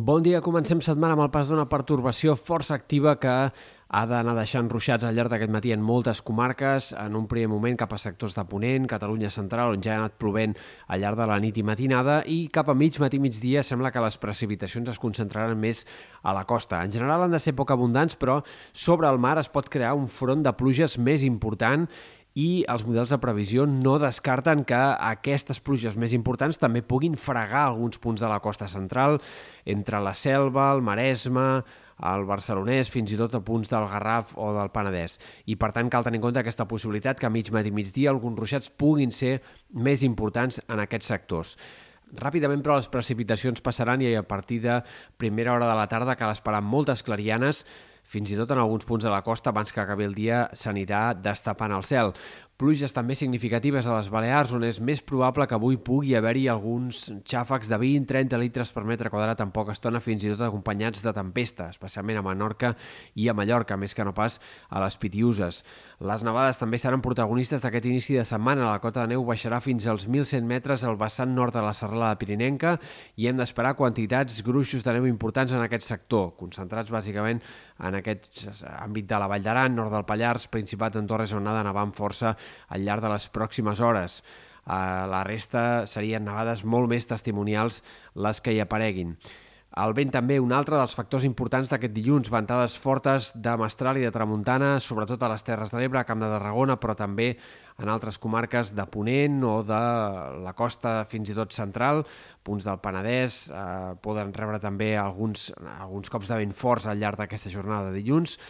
Bon dia, comencem setmana amb el pas d'una pertorbació força activa que ha d'anar deixant ruixats al llarg d'aquest matí en moltes comarques, en un primer moment cap a sectors de Ponent, Catalunya Central, on ja ha anat plovent al llarg de la nit i matinada, i cap a mig matí migdia sembla que les precipitacions es concentraran més a la costa. En general han de ser poc abundants, però sobre el mar es pot crear un front de pluges més important i els models de previsió no descarten que aquestes pluges més importants també puguin fregar alguns punts de la costa central, entre la Selva, el Maresme, el Barcelonès, fins i tot a punts del Garraf o del Penedès. I, per tant, cal tenir en compte aquesta possibilitat que a mig matí migdia alguns ruixats puguin ser més importants en aquests sectors. Ràpidament, però, les precipitacions passaran i a partir de primera hora de la tarda cal esperar moltes clarianes fins i tot en alguns punts de la costa, abans que acabi el dia, s'anirà destapant el cel. Pluges també significatives a les Balears, on és més probable que avui pugui haver-hi alguns xàfecs de 20-30 litres per metre quadrat en poca estona, fins i tot acompanyats de tempesta, especialment a Menorca i a Mallorca, més que no pas a les Pitiuses. Les nevades també seran protagonistes d'aquest inici de setmana. La cota de neu baixarà fins als 1.100 metres al vessant nord de la serralada pirinenca i hem d'esperar quantitats gruixos de neu importants en aquest sector, concentrats bàsicament en aquest àmbit de la Vall d'Aran, nord del Pallars, Principat ha de nevar amb força al llarg de les pròximes hores. Uh, la resta serien nevades molt més testimonials les que hi apareguin. El vent també un altre dels factors importants d'aquest dilluns, ventades fortes de Mestral i de Tramuntana, sobretot a les Terres de l'Ebre, a Camp de Tarragona, però també en altres comarques de Ponent o de la costa fins i tot central, punts del Penedès, eh, poden rebre també alguns, alguns cops de vent forts al llarg d'aquesta jornada de dilluns.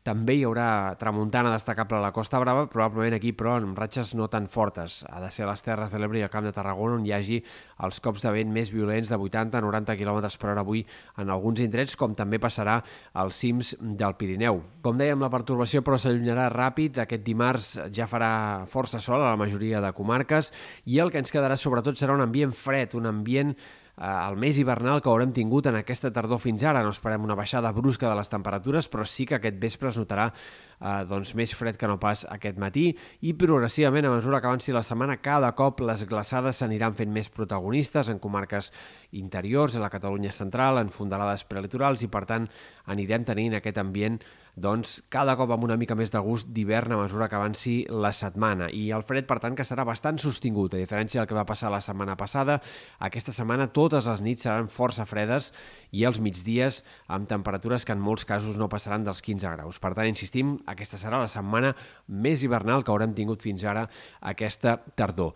També hi haurà tramuntana destacable a la Costa Brava, probablement aquí, però amb ratxes no tan fortes. Ha de ser a les Terres de l'Ebre i al Camp de Tarragona on hi hagi els cops de vent més violents de 80-90 km per hora avui en alguns indrets, com també passarà als cims del Pirineu. Com dèiem, la pertorbació però s'allunyarà ràpid. Aquest dimarts ja farà força sol a la majoria de comarques i el que ens quedarà sobretot serà un ambient fred, un ambient el mes hivernal que haurem tingut en aquesta tardor fins ara. No esperem una baixada brusca de les temperatures, però sí que aquest vespre es notarà eh, doncs, més fred que no pas aquest matí i progressivament, a mesura que avanci la setmana, cada cop les glaçades s'aniran fent més protagonistes en comarques interiors, a la Catalunya central, en fondalades prelitorals i, per tant, anirem tenint aquest ambient doncs, cada cop amb una mica més de gust d'hivern a mesura que avanci la setmana. I el fred, per tant, que serà bastant sostingut, a diferència del que va passar la setmana passada. Aquesta setmana totes les nits seran força fredes i els migdies amb temperatures que en molts casos no passaran dels 15 graus. Per tant, insistim, aquesta serà la setmana més hivernal que haurem tingut fins ara aquesta tardor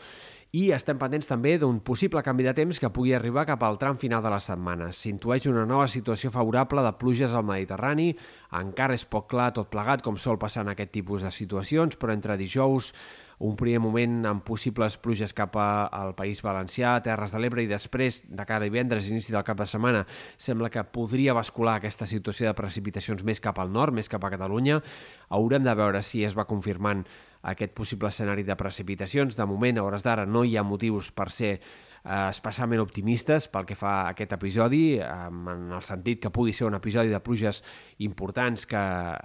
i estem pendents també d'un possible canvi de temps que pugui arribar cap al tram final de la setmana. S'intueix una nova situació favorable de pluges al Mediterrani, encara és poc clar tot plegat com sol passar en aquest tipus de situacions, però entre dijous un primer moment amb possibles pluges cap al País Valencià, Terres de l'Ebre i després, de cara a divendres, inici del cap de setmana, sembla que podria bascular aquesta situació de precipitacions més cap al nord, més cap a Catalunya. Haurem de veure si es va confirmant aquest possible escenari de precipitacions. De moment, a hores d'ara, no hi ha motius per ser eh, especialment optimistes pel que fa a aquest episodi, eh, en el sentit que pugui ser un episodi de pluges importants que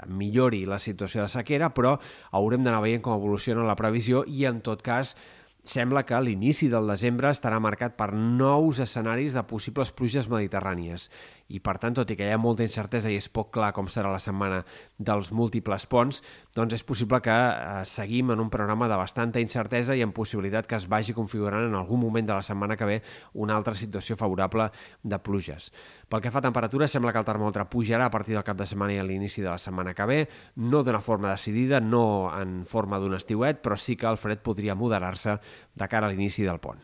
millori la situació de sequera, però haurem d'anar veient com evoluciona la previsió i, en tot cas, sembla que l'inici del desembre estarà marcat per nous escenaris de possibles pluges mediterrànies i per tant, tot i que hi ha molta incertesa i és poc clar com serà la setmana dels múltiples ponts, doncs és possible que eh, seguim en un programa de bastanta incertesa i amb possibilitat que es vagi configurant en algun moment de la setmana que ve una altra situació favorable de pluges. Pel que fa a temperatura, sembla que el termòmetre pujarà a partir del cap de setmana i a l'inici de la setmana que ve, no d'una forma decidida, no en forma d'un estiuet, però sí que el fred podria moderar-se de cara a l'inici del pont.